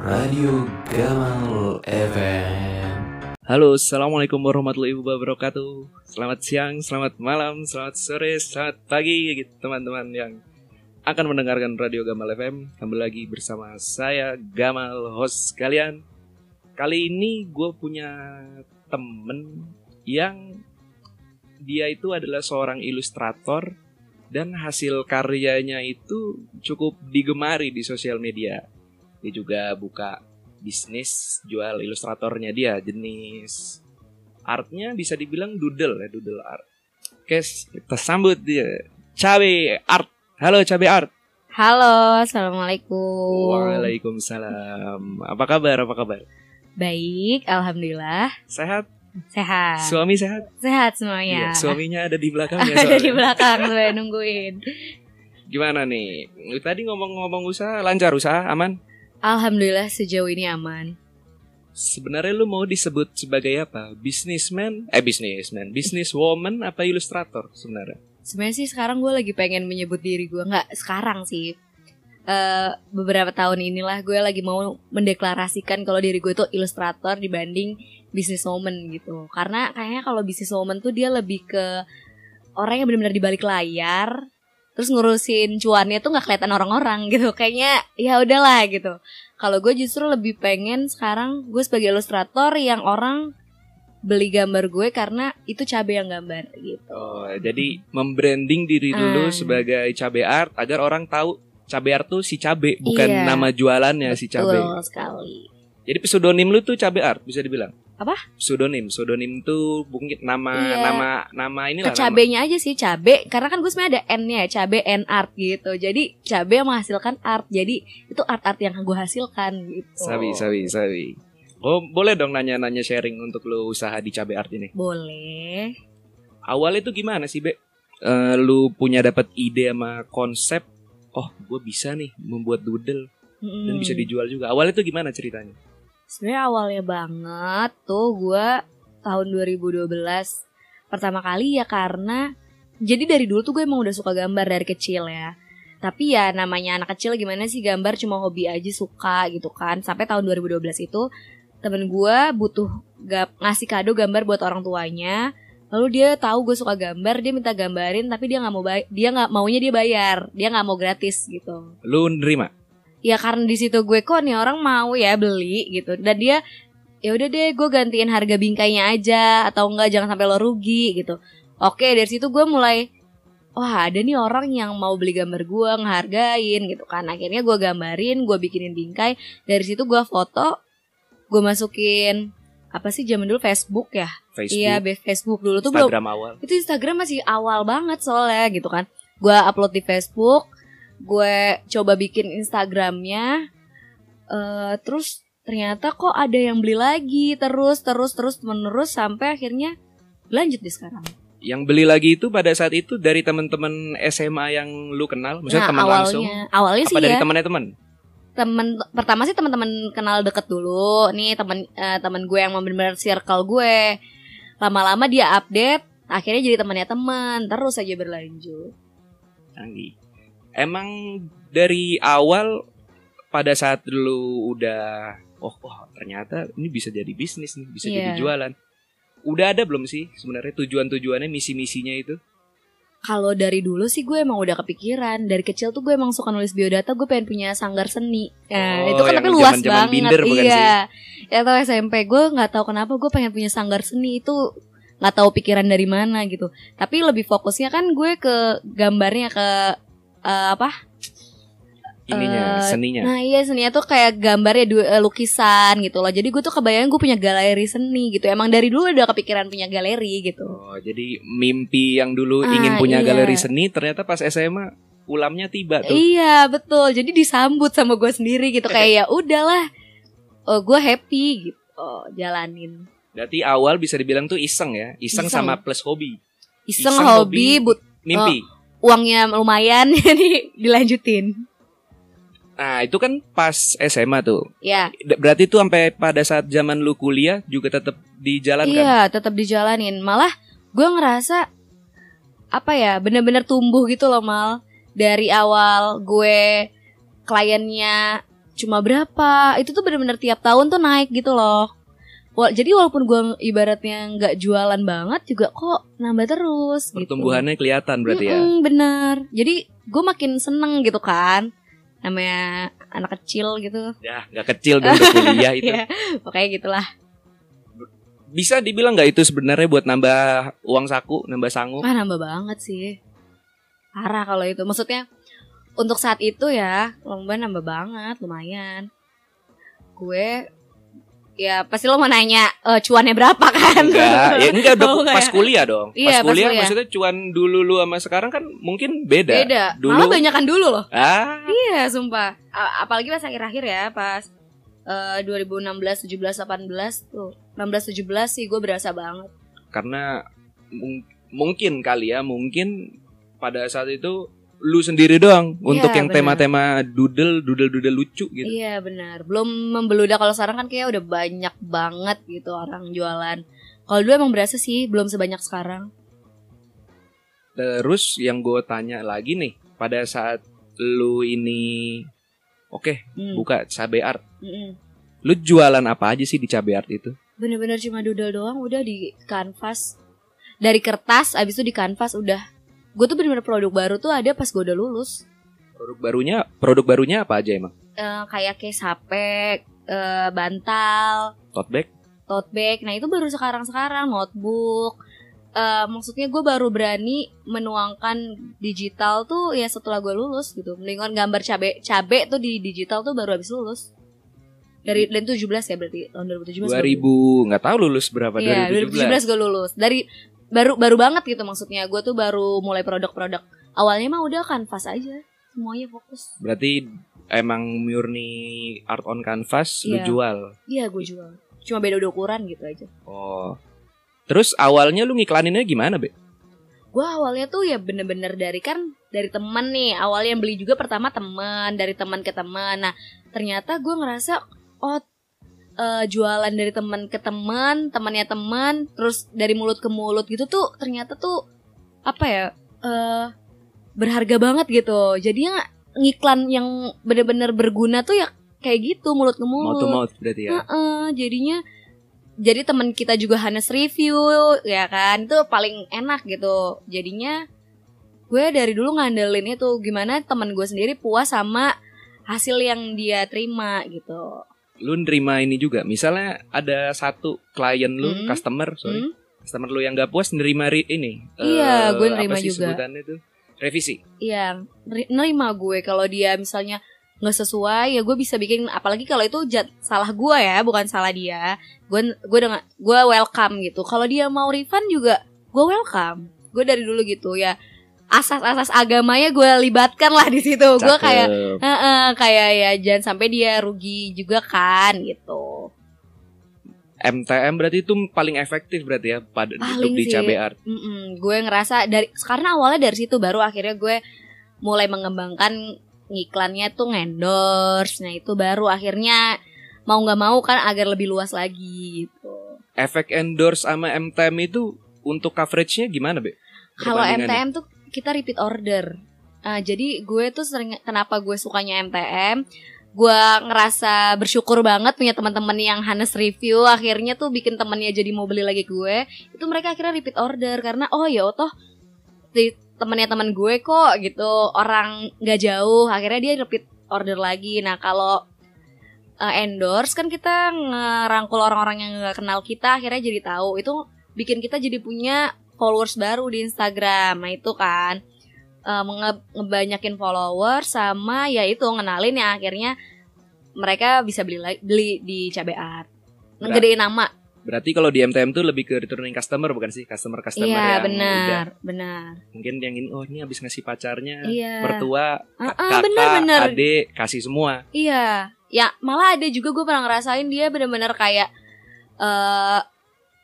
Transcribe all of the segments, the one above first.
Radio Gamal FM. Halo, assalamualaikum warahmatullahi wabarakatuh. Selamat siang, selamat malam, selamat sore, selamat pagi, gitu teman-teman yang akan mendengarkan Radio Gamal FM. Kembali lagi bersama saya Gamal, host kalian. Kali ini gue punya temen yang dia itu adalah seorang ilustrator dan hasil karyanya itu cukup digemari di sosial media. Dia juga buka bisnis jual ilustratornya dia jenis artnya bisa dibilang doodle ya doodle art. Oke, kita sambut dia Cabe Art. Halo Cabe Art. Halo, assalamualaikum. Waalaikumsalam. Apa kabar? Apa kabar? Baik, alhamdulillah. Sehat? Sehat. Suami sehat? Sehat semuanya. Iya, suaminya ada di belakangnya. ada di belakang saya nungguin. Gimana nih? Tadi ngomong-ngomong usaha lancar usaha aman? Alhamdulillah sejauh ini aman. Sebenarnya lu mau disebut sebagai apa? Businessman? Eh businessman, businesswoman apa ilustrator sebenarnya? Sebenarnya sih sekarang gue lagi pengen menyebut diri gue nggak sekarang sih. Eh beberapa tahun inilah gue lagi mau mendeklarasikan kalau diri gue tuh ilustrator dibanding businesswoman gitu. Karena kayaknya kalau businesswoman tuh dia lebih ke orang yang benar-benar di balik layar, terus ngurusin cuannya tuh nggak kelihatan orang-orang gitu. Kayaknya ya udahlah gitu. Kalau gue justru lebih pengen sekarang gue sebagai ilustrator yang orang beli gambar gue karena itu cabe yang gambar gitu. Oh, jadi membranding diri dulu Ah. sebagai cabe art agar orang tahu cabe art tuh si cabe, bukan Iya. nama jualannya si cabe. Betul sekali. Jadi pseudonym lu tuh cabe art bisa dibilang. Apa? Pseudonym, pseudonym tuh mungkin nama Iya. nama nama inilah. Ke cabenya aja sih cabe karena kan gue sebenarnya ada N-nya ya cabe N art gitu. Jadi cabe yang menghasilkan art. Jadi itu art-art yang gue hasilkan gitu. Sabi, sabi, sabi. Oh, boleh dong nanya-nanya sharing untuk lu usaha di cabe art ini. Boleh. Awalnya tuh gimana sih, Be? Eh, lu punya dapat ide sama konsep, oh, gue bisa nih membuat doodle dan Mm. bisa dijual juga. Awalnya tuh gimana ceritanya? Sebenarnya awalnya banget tuh gue tahun 2012 pertama kali ya karena jadi dari dulu tuh gue emang udah suka gambar dari kecil ya. Tapi ya namanya anak kecil gimana sih gambar cuma hobi aja suka gitu kan. Sampai tahun 2012 itu temen gue butuh ga- ngasih kado gambar buat orang tuanya. Lalu dia tahu gue suka gambar, dia minta gambarin tapi dia nggak mau dia nggak maunya dia bayar, dia nggak mau gratis gitu Lu nerima? Ya karena di situ gue kok nih orang mau ya beli gitu. Dan dia ya udah deh gue gantiin harga bingkainya aja atau enggak jangan sampai lo rugi gitu. Oke dari situ gue mulai wah ada nih orang yang mau beli gambar gue ngehargain gitu kan. Akhirnya gue gambarin gue bikinin bingkai. Dari situ gue foto gue masukin apa sih zaman dulu Facebook ya? Facebook, iya be- Facebook. Dulu tuh belum Instagram awal. itu Instagram masih awal banget soalnya gitu kan. Gue upload di Facebook gue coba bikin Instagramnya eh terus ternyata kok ada yang beli lagi terus terus terus menerus sampai akhirnya lanjut di sekarang. Yang beli lagi itu pada saat itu dari teman-teman SMA yang lu kenal, maksudnya teman langsung? Awalnya awalnya apa sih dari ya. temannya teman? temen pertama sih teman-teman kenal deket dulu. Nih temen eh, temen gue yang benar-benar circle gue. Lama-lama dia update akhirnya jadi temannya teman terus aja berlanjut. Canggih. Emang dari awal pada saat lu udah oh, oh ternyata ini bisa jadi bisnis nih, bisa jadi Iya. jualan. Udah ada belum sih sebenarnya tujuan-tujuannya, misi-misinya itu? Kalau dari dulu sih gue emang udah kepikiran. Dari kecil tuh gue emang suka nulis biodata Gue pengen punya sanggar seni. Nah Oh, itu kan tapi luas zaman-zaman banget. binder Iya. Ya tau SMP Gue gak tahu kenapa gue pengen punya sanggar seni. Itu gak tahu pikiran dari mana gitu. Tapi lebih fokusnya kan gue ke gambarnya Ke eh, apa Ininya, Eh, seninya. Nah iya seninya tuh kayak gambarnya du- eh, lukisan gitu loh Jadi gue tuh kebayang gue punya galeri seni gitu Emang dari dulu udah kepikiran punya galeri gitu Oh, jadi mimpi yang dulu Ah, ingin punya iya. galeri seni ternyata pas SMA ulamnya tiba tuh. Iya betul. Jadi disambut sama gue sendiri gitu kayak ya udahlah. Oh gue happy gitu. Oh, jalanin. Berarti awal bisa dibilang tuh iseng ya, iseng, Iseng. sama plus hobi. Iseng, Iseng, hobi. hobi, but Mimpi. Uangnya lumayan jadi dilanjutin. Nah, itu kan pas SMA tuh. Ya, D- Berarti tuh sampai pada saat zaman lu kuliah juga tetap dijalankan. iya tetap dijalanin. Malah gue ngerasa apa ya bener-bener tumbuh gitu loh mal dari awal gue kliennya cuma berapa itu tuh bener-bener tiap tahun tuh naik gitu loh Jadi walaupun gue ibaratnya nggak jualan banget juga kok nambah terus gitu. Pertumbuhannya kelihatan berarti ya. Mm-mm, bener jadi gue makin seneng gitu kan namanya anak kecil gitu Ya, nggak kecil dong udah kuliah itu. Pokoknya gitulah Bisa dibilang nggak itu sebenarnya buat nambah uang saku, nambah sangu? ah nambah banget sih parah kalau itu maksudnya untuk saat itu ya lomba nambah banget lumayan gue ya pasti lo mau nanya eh, cuannya berapa kan? Enggak, ya enggak dong. Oh, pas ya? kuliah dong. Iya, pas pas kuliah kuliah. maksudnya cuan dulu lu sama sekarang kan mungkin beda. beda. Dulu- malah banyakan dulu loh. Ah, iya sumpah. Apalagi pas akhir-akhir ya pas eh, 2016 17 18 tuh. 16 17 sih gue berasa banget. Karena mung- mungkin kali ya, mungkin pada saat itu lu sendiri doang untuk yang benar. tema-tema doodle, doodle-doodle lucu gitu. Iya benar. Belum membeludak kalau sekarang kan kayak udah banyak banget gitu orang jualan. Kalau dulu emang berasa sih belum sebanyak sekarang. Terus yang gue tanya lagi nih, pada saat lu ini oke Hmm. buka cabe art, mm-mm. lu jualan apa aja sih di cabe art itu? Bener-bener cuma doodle doang udah di kanvas. Dari kertas abis itu di kanvas udah. Gue tuh bener-bener produk baru tuh ada pas gue udah lulus. Produk barunya, produk barunya apa aja emang? Eh, kayak case HP, eh, bantal, Tote bag? tote bag. Nah itu baru sekarang-sekarang notebook. Eh, maksudnya gue baru berani menuangkan digital tuh ya setelah gue lulus gitu. Mendingan gambar cabe cabe tuh di digital tuh baru habis lulus. Dari dan 17 ya berarti tahun 2017. 2000 nggak tahu lulus berapa Iya, 2017. 2017 gue lulus. Dari baru baru banget gitu maksudnya. Gue tuh baru mulai produk-produk. Awalnya mah udah kanvas aja. Semuanya fokus. Berarti emang murni art on canvas lu Iya. jual. Iya, gue jual. Cuma beda udah ukuran gitu aja. Oh. Terus awalnya lu ngiklaninnya gimana, Be? gue awalnya tuh ya bener-bener dari kan dari temen nih awalnya yang beli juga pertama temen dari teman ke teman nah ternyata gue ngerasa oh eh, jualan dari teman ke teman temannya teman terus dari mulut ke mulut gitu tuh ternyata tuh apa ya eh berharga banget gitu. Jadinya ngiklan yang bener-bener berguna tuh ya kayak gitu mulut ke Mouth mulut. To mouth berarti ya. Heeh, jadinya jadi teman kita juga Hanes review ya kan itu paling enak gitu. Jadinya gue dari dulu ngandelin itu gimana teman gue sendiri puas sama hasil yang dia terima gitu Lu nerima ini juga. Misalnya ada satu klien lu, Hmm. customer, sorry. Hmm? Customer lu yang gak puas nerima ri- ini. Iya, eh, gue nerima apa sih juga. sebutannya tuh? Revisi. Iya, neri- nerima gue kalau dia misalnya nggak sesuai ya gue bisa bikin apalagi kalau itu jat, salah gue ya bukan salah dia gue gue dengan gue welcome gitu kalau dia mau refund juga gue welcome gue dari dulu gitu ya asas-asas agamanya gue libatkan lah di situ gue kayak Heeh, kayak ya jangan sampai dia rugi juga kan gitu MTM berarti itu paling efektif berarti ya pada Paling untuk di sih. cabe art. Mm-mm, gue ngerasa dari karena awalnya dari situ baru akhirnya gue mulai mengembangkan ngiklannya tuh ngendorse nah itu baru akhirnya mau nggak mau kan agar lebih luas lagi gitu Efek endorse sama MTM itu untuk coveragenya gimana, Be? kalau. MTM tuh kita repeat order. Ah, jadi gue tuh sering kenapa gue sukanya MTM gue ngerasa bersyukur banget punya teman-teman yang Hanes review akhirnya tuh bikin temennya jadi mau beli lagi gue. Itu mereka akhirnya repeat order karena oh ya toh di temennya teman gue kok gitu. Orang nggak jauh akhirnya dia repeat order lagi. Nah kalau uh, endorse kan kita ngerangkul orang-orang yang nggak kenal kita akhirnya jadi tahu. Itu bikin kita jadi punya followers baru di Instagram. Nah itu kan uh, nge- ngebanyakin followers sama ya itu ngenalin ya akhirnya mereka bisa beli beli di Cabe Art. Ngegedein nama. Berarti kalau di MTM tuh lebih ke returning customer bukan sih? Customer-customer iya yang udah. benar. Benar mungkin yang ini oh ini habis ngasih pacarnya, iya. mertua, ka- ah, kakak, bener, bener. adik kasih semua. Iya, ya malah ada juga gue pernah ngerasain dia bener-bener kayak eh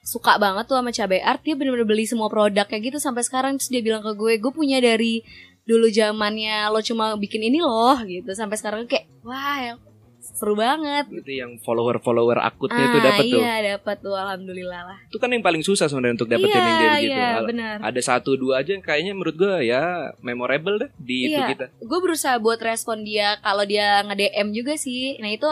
suka banget tuh sama cabai art. Dia bener-bener beli semua produk kayak gitu sampai sekarang terus dia bilang ke gue, gue punya dari dulu zamannya lo cuma bikin ini loh gitu sampai sekarang kayak wah seru banget Itu yang follower-follower akutnya itu Ah, dapat tuh. iya dapat tuh alhamdulillah lah Itu kan yang paling susah sebenarnya untuk dapetin iya yang kayak begitu. iya benar Ada satu dua aja yang kayaknya menurut gue ya memorable deh di itu Iya. kita. gue berusaha buat respon dia kalau dia nge DM juga sih nah itu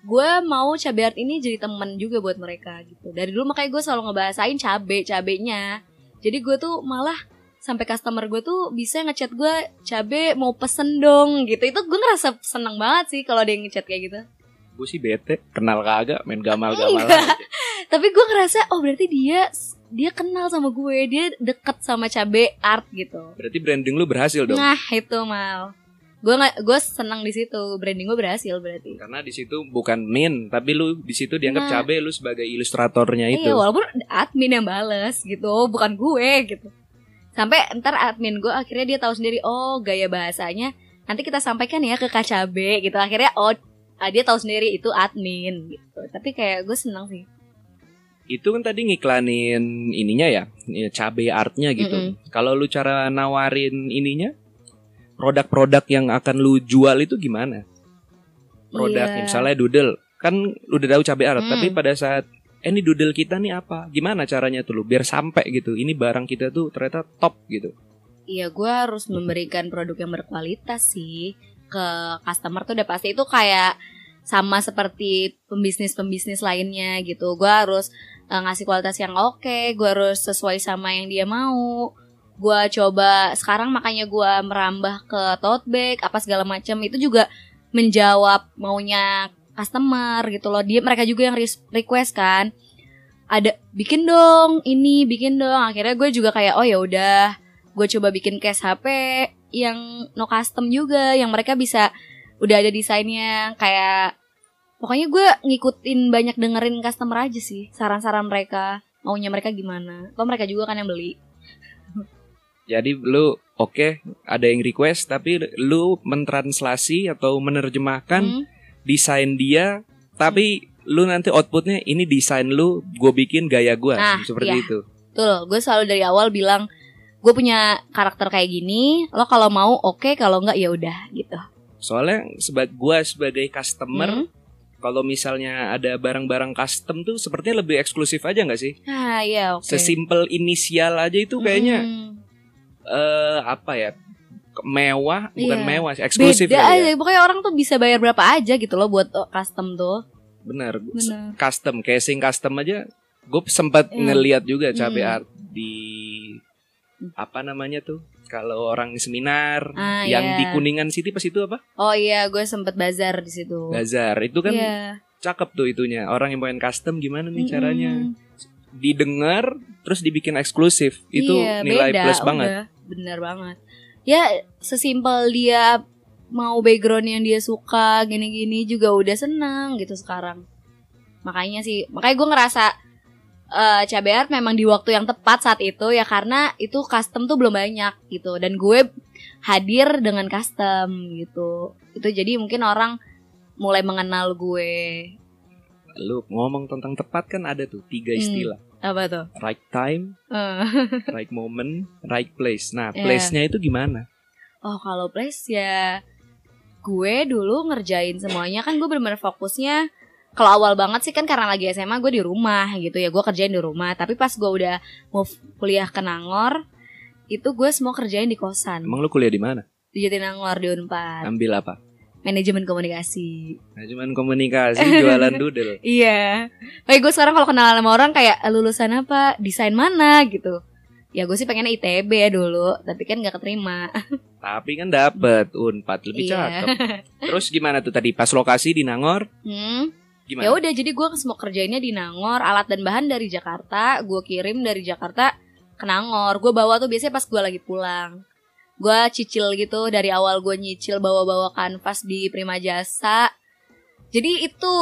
gue mau cabai art ini jadi temen juga buat mereka gitu dari dulu makanya gue selalu ngebahasain cabe cabenya jadi gue tuh malah sampai customer gue tuh bisa ngechat gue cabe mau pesen dong gitu itu gue ngerasa seneng banget sih kalau dia ngechat kayak gitu Gue sih bete, kenal kagak, main gamal-gamal Enggak. aja. tapi gue ngerasa oh berarti dia dia kenal sama gue dia deket sama cabe art gitu Berarti branding lu berhasil dong. nah itu mal gue nggak gue seneng di situ branding gue berhasil berarti Karena di situ bukan min, tapi lu di situ dianggap Nah. cabe lu sebagai ilustratornya itu. Iya walaupun admin yang bales gitu bukan gue gitu sampai ntar admin gue akhirnya dia tahu sendiri oh gaya bahasanya nanti kita sampaikan ya ke KCB gitu akhirnya oh ah, dia tahu sendiri itu admin gitu tapi kayak gue seneng sih Itu kan tadi ngiklanin ininya ya, cabe artnya gitu. Mm-mm. Kalau lu cara nawarin ininya, produk-produk yang akan lu jual itu gimana? Produk Iya. misalnya doodle, kan lu udah tahu cabe art, Hmm. tapi pada saat eh ini doodle kita nih apa? Gimana caranya tuh lu biar sampai gitu. Ini barang kita tuh ternyata top gitu. Iya gue harus memberikan produk yang berkualitas sih ke customer tuh udah pasti itu kayak sama seperti pembisnis-pembisnis lainnya gitu. Gue harus eh, ngasih kualitas yang oke, gue harus sesuai sama yang dia mau. Gue coba sekarang makanya gue merambah ke tote bag apa segala macam itu juga menjawab maunya customer gitu loh. Dia mereka juga yang request kan. Ada bikin dong ini, bikin dong. Akhirnya gue juga kayak oh ya udah gue coba bikin case HP yang no custom juga yang mereka bisa udah ada desainnya kayak pokoknya gue ngikutin banyak dengerin customer aja sih saran-saran mereka maunya mereka gimana atau mereka juga kan yang beli Jadi lu oke ada yang request tapi lu mentranslasi atau menerjemahkan Hmm, desain dia tapi lu nanti outputnya ini desain lu gue bikin gaya gue Nah, seperti iya. itu. Betul gue selalu dari awal bilang gue punya karakter kayak gini lo kalau mau oke kalau enggak ya udah gitu. Soalnya sebagai gue sebagai customer Hmm. kalau misalnya ada barang-barang custom tuh sepertinya lebih eksklusif aja nggak sih? Ah iya oke. Sesimpel inisial aja itu kayaknya Mm, eh apa ya mewah bukan Iya. mewah sih, eksklusif beda ya. pokoknya orang tuh bisa bayar berapa aja gitu loh buat oh, custom tuh benar custom casing custom aja gue sempat Iya. ngeliat juga cabe Hmm. art di apa namanya tuh kalau orang seminar Ah, yang iya. di Kuningan City pas itu apa Oh iya, gue sempet bazar di situ. bazar itu kan Iya. cakep tuh itunya orang yang main custom gimana nih Mm-mm. caranya didengar terus dibikin eksklusif itu Iya, nilai beda, plus banget udah, bener banget. Ya sesimpel dia mau background yang dia suka gini-gini juga udah seneng gitu sekarang. Makanya sih, makanya gue ngerasa eh cabai art memang di waktu yang tepat saat itu ya karena itu custom tuh belum banyak gitu dan gue hadir dengan custom gitu. Itu jadi mungkin orang mulai mengenal gue. lu ngomong tentang tepat kan ada tuh tiga Hmm. Apa tuh? right time Eh. right moment right place. Nah Iya. place-nya itu gimana? Oh kalau place ya gue dulu ngerjain semuanya. Kan gue bener-bener fokusnya kalau awal banget sih kan karena lagi SMA gue di rumah gitu ya. Gue kerjain di rumah. Tapi pas gue udah mau kuliah ke Nangor itu gue semua kerjain di kosan. Emang lu kuliah di mana? Di Jatinangor di Unpad. Ambil apa manajemen komunikasi. Cuman komunikasi jualan doodle. Iya. Kayak gue sekarang kalau kenal sama orang kayak "Eh, lulusan apa? Desain mana? gitu. Ya gue sih pengennya ITB ya dulu tapi kan gak keterima. Tapi kan dapet unpad lebih Iya. cakep. Terus gimana tuh tadi? Pas lokasi di Nangor? Hmm. gimana? Ya udah jadi gue semua kerjainnya di Nangor, alat dan bahan dari Jakarta, gue kirim dari Jakarta ke Nangor. Gue bawa tuh biasanya pas gue lagi pulang. Gue cicil gitu dari awal gue nyicil bawa-bawa kanvas di Prima Jasa. Jadi itu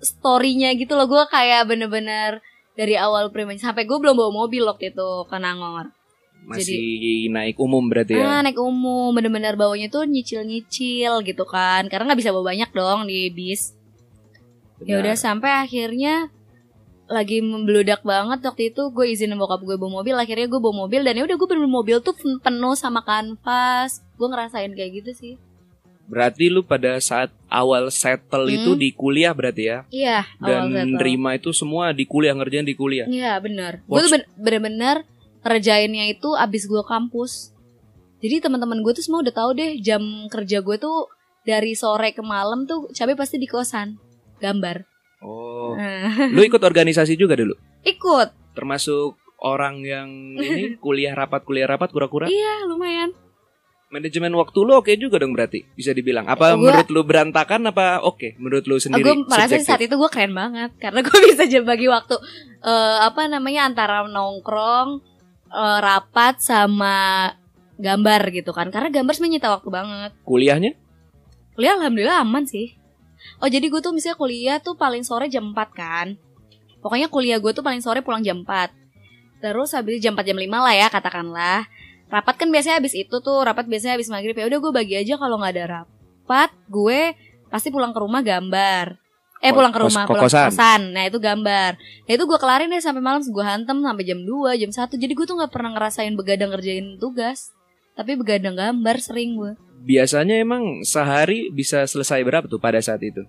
storynya gitu loh gue kayak bener-bener dari awal Prima Jasa sampai gue belum bawa mobil waktu itu ke Nangor. masih naik umum berarti ya Ah naik umum bener-bener bawanya tuh nyicil-nyicil gitu kan, karena nggak bisa bawa banyak dong di bis. Ya udah sampai akhirnya lagi membludak banget waktu itu gue izin bokap gue bawa mobil akhirnya gue bawa mobil dan ya udah gue bener mobil tuh penuh sama kanvas gue ngerasain kayak gitu sih berarti lu pada saat awal settle Hmm. itu di kuliah berarti ya. Iya, Dan awal nerima itu semua di kuliah ngerjain di kuliah. Iya benar. Gue tuh bener-bener ngerjainnya itu abis gue kampus. Jadi teman-teman gue tuh semua udah tahu deh jam kerja gue tuh dari sore ke malam tuh cabe pasti di kosan gambar. Oh. Nah, Lu ikut organisasi juga dulu? ikut. Termasuk orang yang ini kuliah rapat kuliah rapat kura-kura. Iya lumayan. Manajemen waktu lu oke juga dong berarti bisa dibilang. Apa Gua- menurut lu berantakan apa oke menurut lu sendiri? gue merasa subjektif? saat itu gue keren banget karena gue bisa bagi waktu eh, apa namanya antara nongkrong, eh, rapat sama gambar gitu kan. Karena gambar sebenarnya nyita waktu banget. Kuliahnya? Kuliah alhamdulillah aman sih. Oh jadi gue tuh misalnya kuliah tuh paling sore jam 4 kan. Pokoknya kuliah gue tuh paling sore pulang jam 4. Terus habis jam 4 jam 5 lah ya katakanlah. Rapat kan biasanya habis itu tuh, rapat biasanya habis maghrib ya udah gue bagi aja kalau nggak ada rapat, gue pasti pulang ke rumah gambar. Eh pulang ke kos- rumah, pulang ke kosan. kosan. Nah itu gambar. Nah itu gue kelarin deh sampai malam, gue hantem sampai jam 2, jam 1 Jadi gue tuh nggak pernah ngerasain begadang ngerjain tugas. Tapi begadang gambar sering gue. Biasanya emang sehari bisa selesai berapa tuh pada saat itu?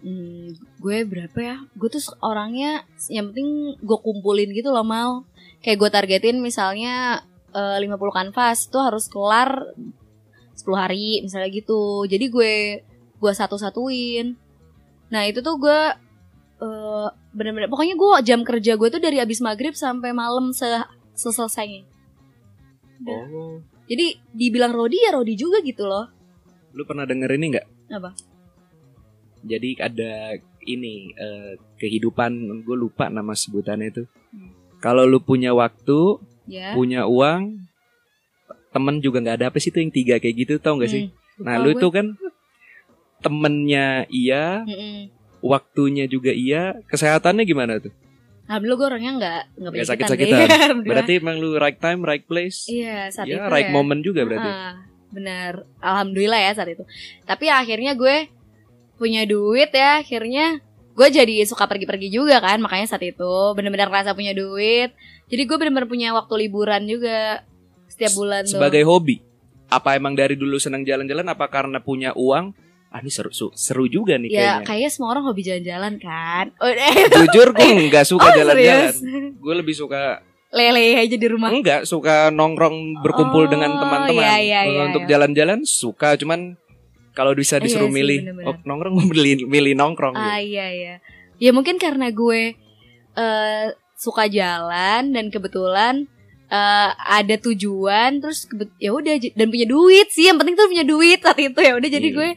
Hmm, gue berapa ya? Gue tuh orangnya yang penting gue kumpulin gitu loh mal. Kayak gue targetin misalnya eh, 50 kanvas tuh harus kelar 10 hari misalnya gitu. Jadi gue gue satu-satuin. Nah itu tuh gue eh, bener-bener pokoknya gue jam kerja gue tuh dari abis maghrib sampai malam se selesainya. Udah. Oh. Jadi dibilang Rodi ya Rodi juga gitu loh. Lu pernah denger ini nggak? Apa? Jadi ada ini eh, kehidupan gue lupa nama sebutannya itu. Hmm. Kalau lu punya waktu, Ya. punya uang, temen juga nggak ada apa sih tuh yang tiga kayak gitu tau gak sih? Hmm. Nah lu gue. itu kan temennya iya, Mm-mm. waktunya juga iya, kesehatannya gimana tuh? Alhamdulillah gue orangnya nggak nggak deh. Alhamdulillah. Berarti emang lu right time, right place, iya saat ya itu right ya. moment juga berarti. Ah, benar. Alhamdulillah ya saat itu. Tapi akhirnya gue punya duit ya. Akhirnya gue jadi suka pergi-pergi juga kan. Makanya saat itu benar-benar ngerasa punya duit. Jadi gue benar-benar punya waktu liburan juga setiap bulan tuh. Sebagai hobi, apa emang dari dulu senang jalan-jalan? Apa karena punya uang? Ah ini seru, seru juga nih ya kayaknya. kayaknya semua orang hobi jalan-jalan kan. Oh, Jujur gue nggak suka oh jalan-jalan. serius? Gue lebih suka Lele aja di rumah. enggak suka nongkrong berkumpul Oh, dengan teman-teman. iya, iya, iya, Untuk iya. jalan-jalan suka, cuman kalau bisa Iya disuruh sih, milih bener-bener. oh, nongkrong gue milih, milih nongkrong. gitu. Ah iya iya. Ya mungkin karena gue eh suka jalan dan kebetulan eh ada tujuan terus ya udah dan punya duit sih yang penting tuh punya duit saat itu ya udah jadi Iya. gue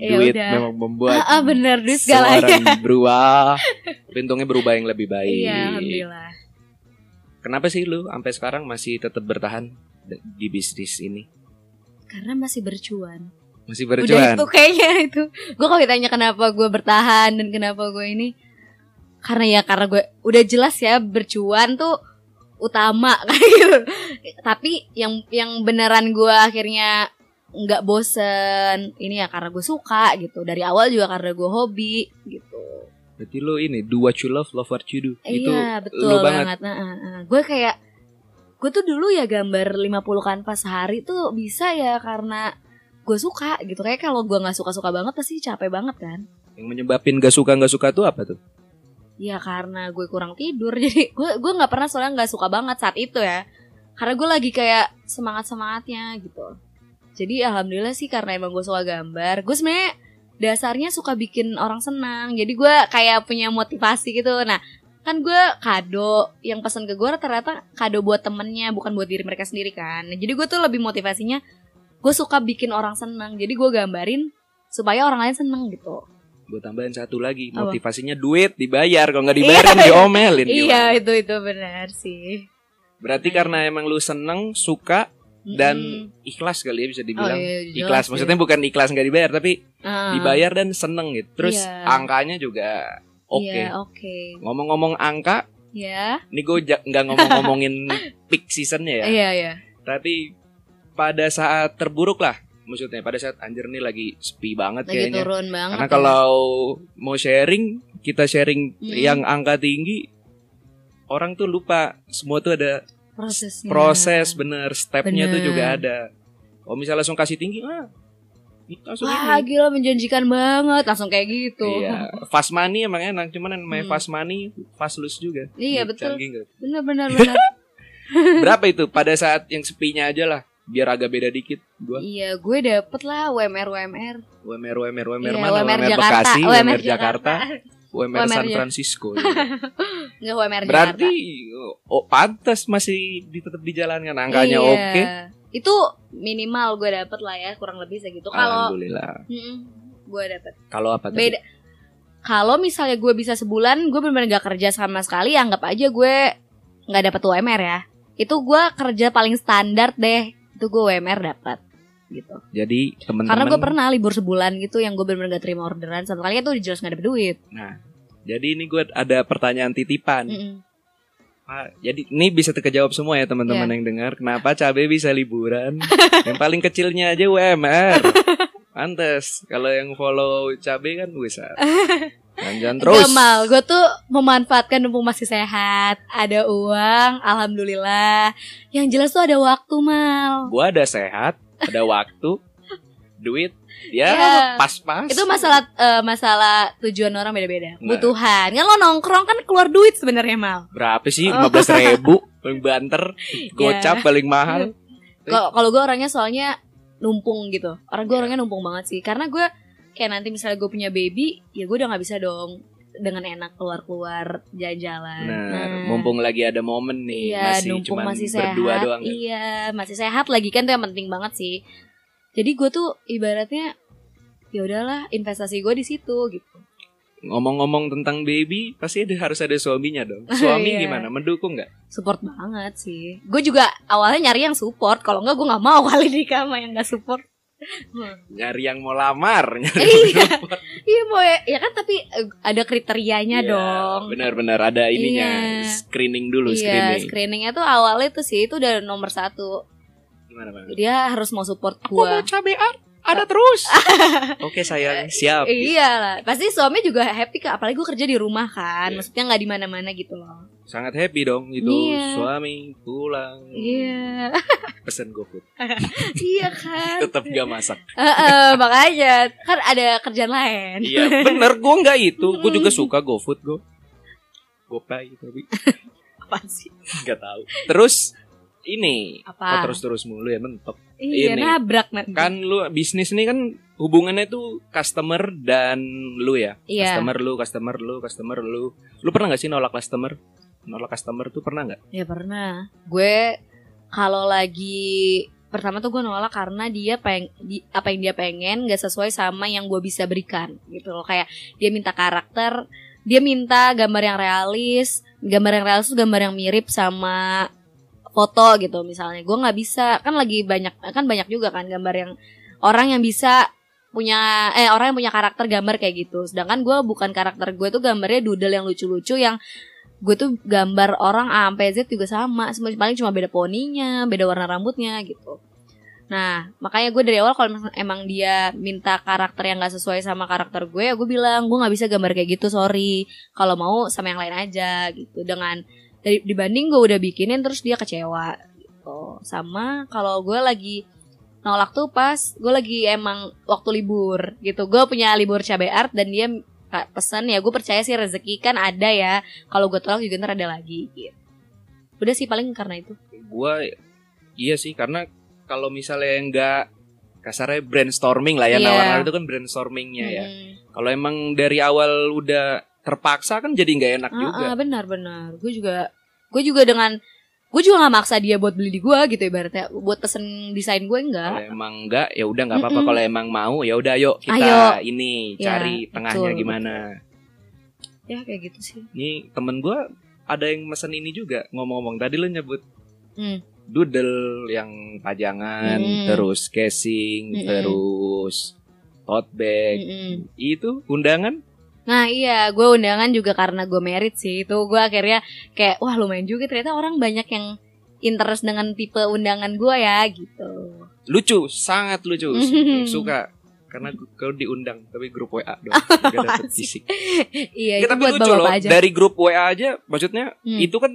ya Duit udah memang membuat ah, ah, bener duit seorang berubah. Untungnya berubah yang lebih baik. iya alhamdulillah Kenapa sih lu sampai sekarang masih tetap bertahan di bisnis ini? karena masih bercuan Masih udah berjuang. itu kayaknya itu gue kalau ditanya kenapa gue bertahan dan kenapa gue ini karena ya karena gue udah jelas ya bercuan tuh utama kayak gitu tapi yang yang beneran gue akhirnya nggak bosen. Ini ya karena gue suka gitu. Dari awal juga karena gue hobi gitu. Berarti lu ini do what you love, love what you do. Itu iya betul lu banget. banget, Nah, nah, nah. gue kayak gue tuh dulu ya gambar 50 kanvas sehari tuh bisa ya karena gue suka gitu. Kayak kalau gue nggak suka suka banget pasti capek banget kan. Yang menyebabin gak suka gak suka tuh apa tuh? ya karena gue kurang tidur. Jadi gue gue nggak pernah soalnya nggak suka banget saat itu ya. Karena gue lagi kayak semangat semangatnya gitu jadi alhamdulillah sih karena emang gue suka gambar gue sebenarnya dasarnya suka bikin orang senang. Jadi gue kayak punya motivasi gitu. Nah kan gue kado yang pesan ke gue ternyata kado buat temennya bukan buat diri mereka sendiri kan. Nah, jadi gue tuh lebih motivasinya gue suka bikin orang senang. Jadi gue gambarin supaya orang lain seneng gitu. Gue tambahin satu lagi, Apa? motivasinya duit dibayar, kalau nggak dibayar kan diomelin. iya itu itu benar sih. Berarti karena emang lu seneng, suka dan ikhlas kali ya bisa Oh, dibilang. iya, jelas ikhlas, maksudnya bukan ikhlas nggak dibayar tapi Ah, dibayar dan seneng gitu. Terus Iya. angkanya juga oke. Iya, oke. Ngomong-ngomong angka, Ya. ini gue nggak ngomong-ngomongin peak seasonnya ya. Iya, iya. Tapi pada saat terburuk lah, maksudnya pada saat anjir nih lagi sepi banget Lagi kayaknya. turun banget. Karena ya. kalau mau sharing, kita sharing Hmm. yang angka tinggi, orang tuh lupa semua tuh ada prosesnya. proses bener, stepnya tuh Bener. juga ada. Kalau misalnya langsung kasih tinggi, ah langsung Wah ini. gila menjanjikan banget Langsung kayak gitu Iya, fast money emang enak, cuman yang namanya Hmm. fast money, fast lose juga. Iya, Gitu, betul. nggak? Bener Berapa itu? Pada saat yang sepinya aja lah, biar agak beda dikit. Gua Iya gue dapet lah UMR UMR UMR UMR UMR Iya, mana? UMR UMR Jakarta, Bekasi, UMR UMR Jakarta, UMR San UMR Ja- Francisco. Nggak UMR Berarti Jakarta oh, pantas masih tetap dijalankan angkanya Iya. oke. Itu minimal gue dapet lah ya Kurang lebih segitu Kalau Alhamdulillah. Gue dapet Kalau apa tadi? Beda Kalau misalnya gue bisa sebulan Gue bener-bener gak kerja sama sekali Anggap aja gue Gak dapet UMR ya Itu gue kerja paling standar deh Itu gue UMR dapet gitu Jadi teman-teman Karena gue pernah libur sebulan gitu Yang gue bener-bener gak terima orderan Satu kali itu jelas gak dapet duit Nah, jadi ini gue ada pertanyaan titipan. Mm-mm. Pak, jadi ini bisa terkejawab semua ya teman-teman Iya. yang dengar. Kenapa cabai bisa liburan? yang paling kecilnya aja UMR. Pantes. Kalau yang follow cabai kan bisa. Jangan terus. Gak mal, gue tuh memanfaatkan mumpung masih sehat Ada uang, Alhamdulillah Yang jelas tuh ada waktu mal Gua ada sehat, ada waktu, duit, ya Ya. pas-pas. Itu masalah eh, masalah tujuan orang beda-beda Nah. Kebutuhan Kan lo nongkrong kan keluar duit sebenarnya mal berapa sih? Oh. Lima belas ribu paling banter, gocap paling mahal. Kalau kalau gue orangnya soalnya numpung gitu Orang gue orangnya numpung banget sih Karena gue kayak nanti misalnya gue punya baby Ya gue udah gak bisa dong dengan enak keluar-keluar jalan-jalan Nah, mumpung lagi ada momen nih, Iya, masih cuman masih sehat. berdua doang. kan? Iya, masih sehat lagi kan itu yang penting banget sih. Jadi gue tuh ibaratnya ya udahlah investasi gue di situ gitu. Ngomong-ngomong tentang baby, pasti ada, harus ada suaminya dong. Suami Iya. gimana? Mendukung nggak? Support banget sih. Gue juga awalnya nyari yang support. Kalau enggak gue nggak mau kali nikah sama yang nggak support. Hmm. Nyari yang mau lamar, nyari Iya. Iya mau ya, ya kan tapi eh, ada kriterianya Iya, dong. Benar-benar ada ininya, Iya. screening dulu, Iya, screening. screeningnya tuh awalnya tuh sih itu udah nomor satu. Gimana bang? Dia harus mau support Aku gue. mau cabai art, ada terus. Oke sayang, siap. Iya lah, pasti suami juga happy kak. Apalagi gue kerja di rumah kan, Iya. maksudnya nggak di mana-mana gitu loh. Sangat happy dong itu Iya. suami pulang Iya, pesen GoFood. iya kan. Tetap gak masak. Heeh, makanya kan ada kerjaan lain. iya bener, gue nggak itu. Gue juga suka GoFood gue. Gopay tapi Apa sih? nggak tahu. Terus ini Apa? oh, terus terus mulu ya mentok. iya, ini. nabrak nanti. Kan lu bisnis ini kan hubungannya tuh customer dan lu ya. Iya. Customer lu, customer lu, customer lu. Lu pernah gak sih nolak customer? Nolak customer tuh pernah nggak? Ya pernah. Gue kalau lagi pertama tuh gue nolak karena dia peng di, apa yang dia pengen gak sesuai sama yang gue bisa berikan gitu loh kayak dia minta karakter dia minta gambar yang realis gambar yang realis tuh gambar yang mirip sama foto gitu misalnya gue nggak bisa kan lagi banyak kan banyak juga kan gambar yang orang yang bisa punya eh orang yang punya karakter gambar kayak gitu sedangkan gue bukan karakter gue tuh gambarnya doodle yang lucu-lucu yang gue tuh gambar orang A sampai Z juga sama semua paling cuma beda poninya beda warna rambutnya gitu. Nah makanya gue dari awal kalau emang dia minta karakter yang gak sesuai sama karakter gue ya gue bilang gue nggak bisa gambar kayak gitu sorry. Kalau mau sama yang lain aja gitu. Dengan dari dibanding gue udah bikinin terus dia kecewa gitu. Sama kalau gue lagi nolak tuh pas gue lagi emang waktu libur gitu. Gue punya libur cabai art dan dia pesan ya gue percaya sih rezeki kan ada ya kalau gue tolak juga ntar ada lagi gitu udah sih paling karena itu Gua iya sih karena kalau misalnya nggak kasarnya brainstorming lah ya Iya. nawar itu kan brainstormingnya ya. Hmm. Kalau emang dari awal udah terpaksa kan jadi nggak enak Ah, juga. ah, benar benar gue juga gue juga dengan gue juga nggak maksa dia buat beli di gue gitu ibaratnya buat pesen desain gue Kalau enggak emang enggak ya udah nggak apa-apa. Kalau emang mau ya udah yuk kita Ayo. ini Ya, cari tengahnya betul, gimana. ya kayak gitu sih Nih temen gua ada yang mesen ini juga ngomong-ngomong tadi lo nyebut Hmm. doodle yang pajangan, Hmm. terus casing, Mm-mm. terus tote bag. Mm-mm. Itu undangan Nah iya gue undangan juga karena gue merit sih Itu gue akhirnya kayak wah lumayan juga ternyata orang banyak yang interest dengan tipe undangan gue ya gitu lucu, sangat lucu. Suka karena kalau diundang tapi grup WA doang gak dapet fisik. Iya Ya, itu tapi buat lucu loh aja dari grup WA aja maksudnya Hmm. itu kan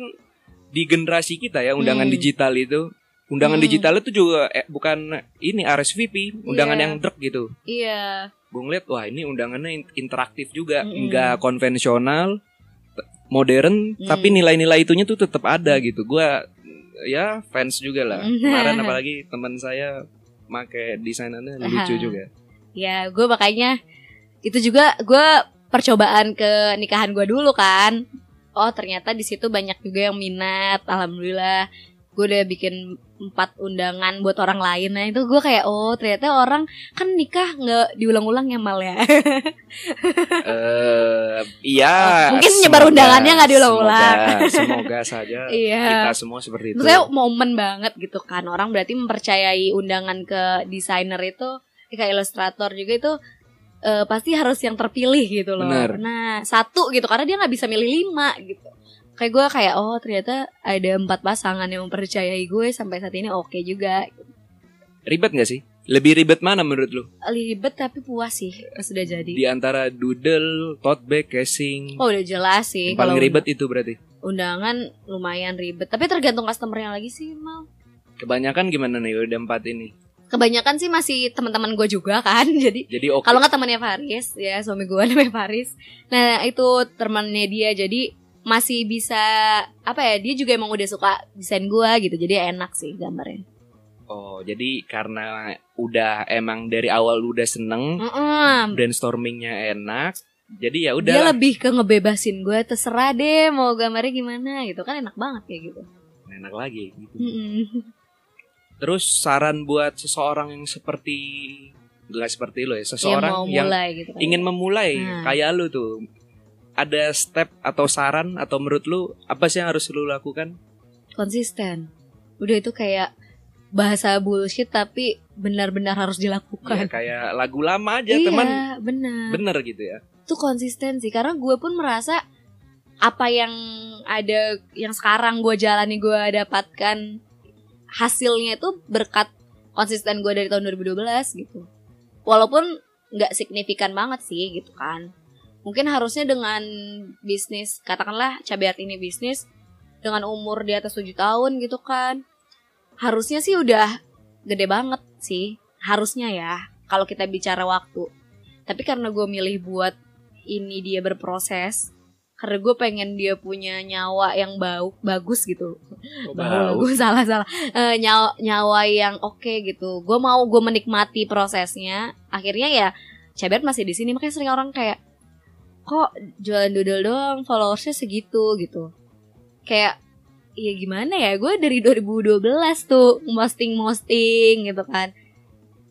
di generasi kita ya undangan Hmm. digital itu undangan Hmm. digital itu juga eh, bukan ini RSVP undangan Iya. yang drek gitu Iya. gue ngeliat wah ini undangannya in- interaktif juga Mm-mm. nggak konvensional modern Mm. tapi nilai-nilai itunya tuh tetap ada gitu gue ya fans juga lah Mm. kemarin apalagi teman saya make desainannya lucu juga Ya, gue makanya itu juga gue percobaan ke nikahan gue dulu kan. Oh ternyata di situ banyak juga yang minat. Alhamdulillah, gue udah bikin empat undangan buat orang lain. Nah itu gue kayak oh ternyata orang kan nikah nggak diulang-ulang ya mal ya. eh iya Mungkin nyebar semoga- undangannya nggak diulang-ulang. semoga, semoga saja Iya. kita semua seperti itu Maksudnya momen banget gitu kan Orang berarti mempercayai undangan ke desainer itu Ke ilustrator juga itu eh, Pasti harus yang terpilih gitu loh Benar. Nah satu gitu Karena dia nggak bisa milih lima gitu Kayak gue kayak oh ternyata ada empat pasangan yang mempercayai gue Sampai saat ini oke juga. Ribet nggak sih? Lebih ribet mana menurut lu? Ribet tapi puas sih Pas sudah jadi. Di antara doodle tote bag casing. Oh udah jelas sih yang paling kalau ribet itu berarti? Undangan lumayan ribet. Tapi tergantung customernya lagi sih mal. Kebanyakan gimana nih udah empat ini? Kebanyakan sih masih teman-teman gue juga kan Jadi jadi oke. Kalau nggak temannya Faris, ya suami gue namanya Faris. Nah itu temannya dia, jadi masih bisa apa ya? Dia juga emang udah suka desain gue gitu, jadi enak sih gambarnya. Oh, jadi karena udah emang dari awal udah seneng, Mm-mm. brainstormingnya enak, jadi ya Dia udah lebih ke ngebebasin gue, terserah deh mau gambarnya gimana gitu kan enak banget kayak gitu. enak lagi. Gitu. Mm-mm. Terus saran buat seseorang yang seperti nggak seperti lo ya, Yang seseorang yang mulai gitu. kan. ingin memulai Hmm. kayak lu tuh, ada step atau saran atau menurut lu apa sih yang harus lu lakukan? konsisten. Udah itu kayak bahasa bullshit tapi benar-benar harus Ya, dilakukan. kayak lagu lama aja iya, teman, benar. bener gitu ya. itu konsistensi karena gue pun merasa apa yang ada yang sekarang gue jalani gue dapatkan hasilnya itu berkat konsisten gue dari tahun 2012 gitu walaupun nggak signifikan banget sih gitu kan mungkin harusnya dengan bisnis katakanlah cabai art ini bisnis dengan umur di atas 7 tahun gitu kan harusnya sih udah gede banget sih harusnya ya kalau kita bicara waktu. Tapi karena gue milih buat ini dia berproses karena gue pengen dia punya nyawa yang bau bagus gitu. Bau gue salah salah Eh, nyawa nyawa yang oke gitu. Gue mau gue menikmati prosesnya. Akhirnya ya Cebet masih di sini. Makanya sering orang kayak kok jualan doodle doang followersnya segitu gitu. Kayak ya gimana ya gue dari 2012 tuh posting posting gitu kan.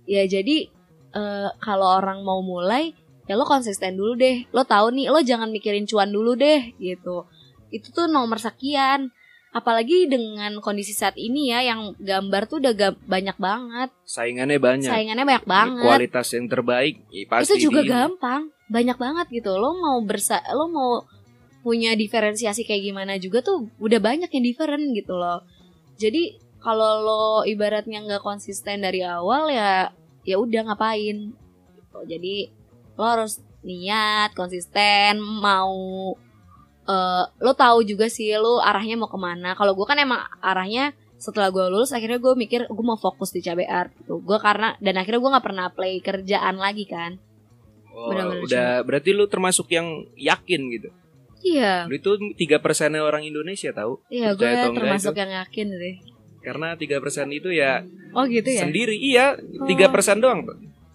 Ya jadi eh, kalau orang mau mulai ya lo konsisten dulu deh. Lo tahu nih lo jangan mikirin cuan dulu deh gitu. Itu tuh nomor sekian. Apalagi dengan kondisi saat ini ya yang gambar tuh udah banyak banget. Saingannya banyak. saingannya banyak banget. Kualitas yang terbaik ya pasti itu juga di- gampang banyak banget gitu. Lo mau bersa lo mau punya diferensiasi kayak gimana juga tuh udah banyak yang different gitu loh. Jadi kalau lo ibaratnya nggak konsisten dari awal ya ya udah ngapain? Gitu. jadi lo harus niat konsisten mau eh lo tahu juga sih lo arahnya mau ke mana. Kalau gue kan emang arahnya setelah gue lulus akhirnya gue mikir gue mau fokus di art gitu. Gue karena dan akhirnya gue nggak pernah play kerjaan lagi kan Oh, Benar-benar udah berarti lu termasuk yang yakin gitu. iya Lu itu tiga persennya orang Indonesia tahu. iya gue termasuk itu? yang yakin sih Karena tiga persen itu ya oh gitu ya sendiri. Iya, tiga persen doang.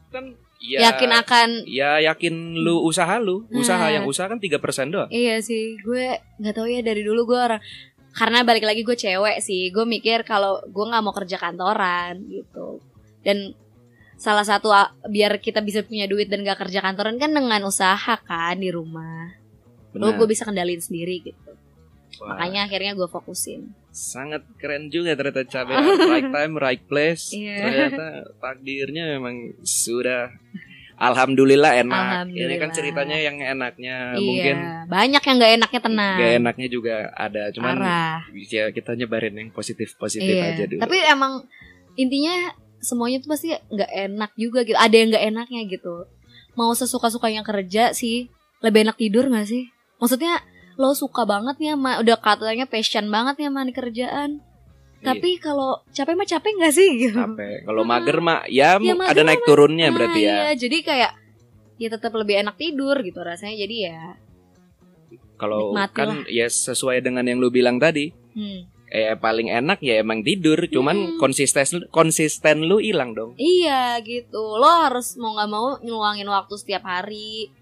Kan ya, yakin akan Ya yakin lu usaha lu, usaha Nah. yang usaha kan tiga persen doang. iya sih gue nggak tahu ya dari dulu gue orang karena balik lagi gue cewek sih gue mikir kalau gue nggak mau kerja kantoran gitu dan salah satu a- biar kita bisa punya duit dan gak kerja kantoran kan dengan usaha kan di rumah lo Benar. gue bisa kendalin sendiri gitu Wah, makanya akhirnya gue fokusin sangat keren juga ternyata cabai right time right place. Iya. Ternyata takdirnya memang sudah Alhamdulillah enak. Ini Alhamdulillah. kan ceritanya yang enaknya iya mungkin banyak yang gak enaknya tenang gak enaknya juga ada. Cuman Parah. ya kita nyebarin yang positif positif Iya. aja dulu. Tapi emang intinya semuanya tuh pasti nggak enak juga gitu. Ada yang nggak enaknya gitu. Mau sesuka sukanya kerja sih, lebih enak tidur nggak sih? Maksudnya lo suka banget nih sama udah katanya passion banget nih sama kerjaan. Tapi kalau capek mah capek nggak sih gitu? capek kalau mager mah ya, Ya, mager ada naik turunnya Nah, berarti ya Iya, jadi kayak ya tetap lebih enak tidur gitu rasanya. Jadi ya, kalau kan ya sesuai dengan yang lu bilang tadi hmm. Eh paling enak ya emang tidur cuman Hmm. konsisten konsisten lu hilang dong iya gitu. Lo harus mau nggak mau ngeluangin waktu setiap hari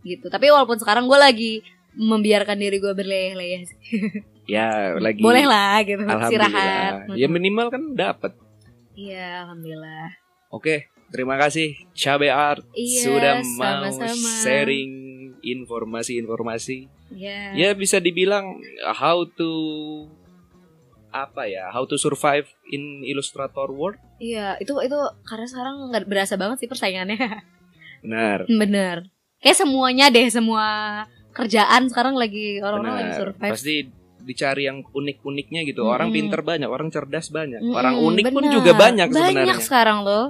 gitu. Tapi walaupun sekarang gue lagi membiarkan diri gue berleleh-leleh ya lagi Boleh lah gitu, istirahat. ya minimal kan dapat Iya, alhamdulillah. oke terima kasih Cabe Art Iya, sudah mau sama-sama. sharing informasi-informasi Iya. ya bisa dibilang how to apa ya how to survive in Illustrator world Iya, itu itu karena sekarang nggak berasa banget sih persaingannya. benar Bener. Kayak semuanya deh, semua kerjaan sekarang lagi orang-orang lagi benar survive. pasti dicari yang unik-uniknya gitu orang pinter banyak orang cerdas banyak Mm-mm, orang unik pun bener. juga banyak Banyak sebenarnya sekarang loh.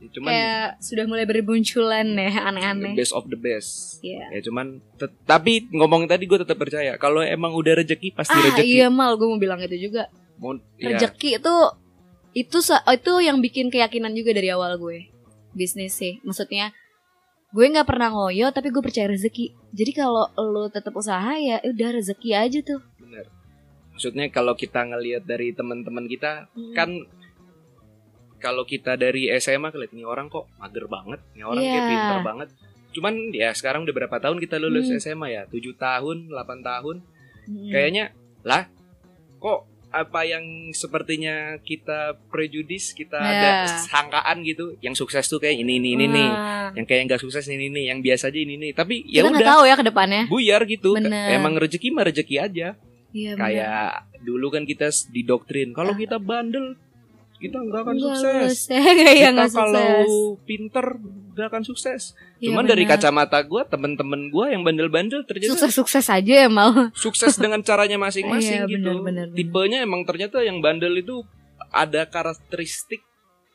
Cuman Kayak sudah mulai bermunculan ya aneh-aneh. best of the best Iya. ya cuman tapi ngomong tadi gue tetap percaya kalau emang udah rezeki pasti Ah rezeki iya mal gue mau bilang itu juga. Mau- ya, Rezeki itu itu sa- itu yang bikin keyakinan juga dari awal gue. Bisnis sih. Maksudnya gue nggak pernah ngoyo tapi gue percaya rezeki. Jadi kalau lo tetap usaha ya udah rezeki aja tuh. bener. maksudnya kalau kita ngelihat dari teman-teman kita Hmm. kan kalau kita dari SMA kelihat nih orang kok mager banget nih orang kayak Iya. pinter banget cuman ya sekarang udah berapa tahun kita lulus Hmm. SMA ya 7 tahun 8 tahun Mm-mm. kayaknya lah kok apa yang sepertinya kita prejudis kita Ya. ada sangkaan gitu yang sukses tuh kayak ini ini ini nih Wah. yang kayak nggak sukses ini ini yang biasa aja ini ini tapi ya udah tahu ya ke depannya. buyar gitu Bener. emang rezeki mah rezeki aja Iya bener. kayak dulu kan kita didoktrin kalau Ah. kita bandel kita nggak akan Nggak sukses lulus. Iya kita nggak kalau sukses. pinter nggak akan sukses Iya, cuman dari bener. kacamata gue temen-temen gue yang bandel-bandel ternyata sukses-sukses aja ya mal. sukses dengan caranya masing-masing Iya, gitu. benar, benar, benar. Tipenya emang ternyata yang bandel itu ada karakteristik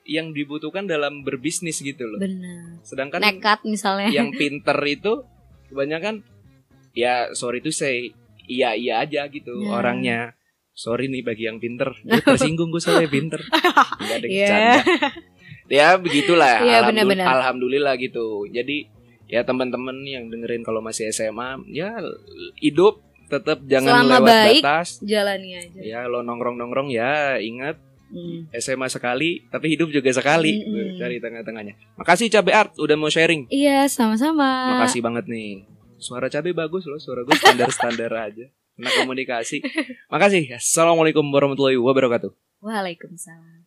yang dibutuhkan dalam berbisnis gitu loh. Bener. Sedangkan Nekat misalnya. yang pinter itu kebanyakan ya sorry to say iya iya aja gitu Ya. orangnya. Sorry nih bagi yang pinter, gue tersinggung gue soalnya pinter. Enggak ada Iya. bercanda. Ya begitulah. Iya, Alhamdul- benar-benar. Alhamdulillah gitu. Jadi ya teman-teman yang dengerin kalau masih SMA ya hidup tetap jangan Selama lewat baik. batas. Jalani aja. Ya lo nongkrong-nongkrong ya ingat Hmm. SMA sekali tapi hidup juga sekali Mm-mm. cari tengah-tengahnya. Makasih Cabe Art udah mau sharing. Iya sama-sama. Makasih banget nih. Suara Cabe bagus loh, suara gue standar-standar aja. Kena komunikasi. Makasih. Assalamualaikum warahmatullahi wabarakatuh. Waalaikumsalam.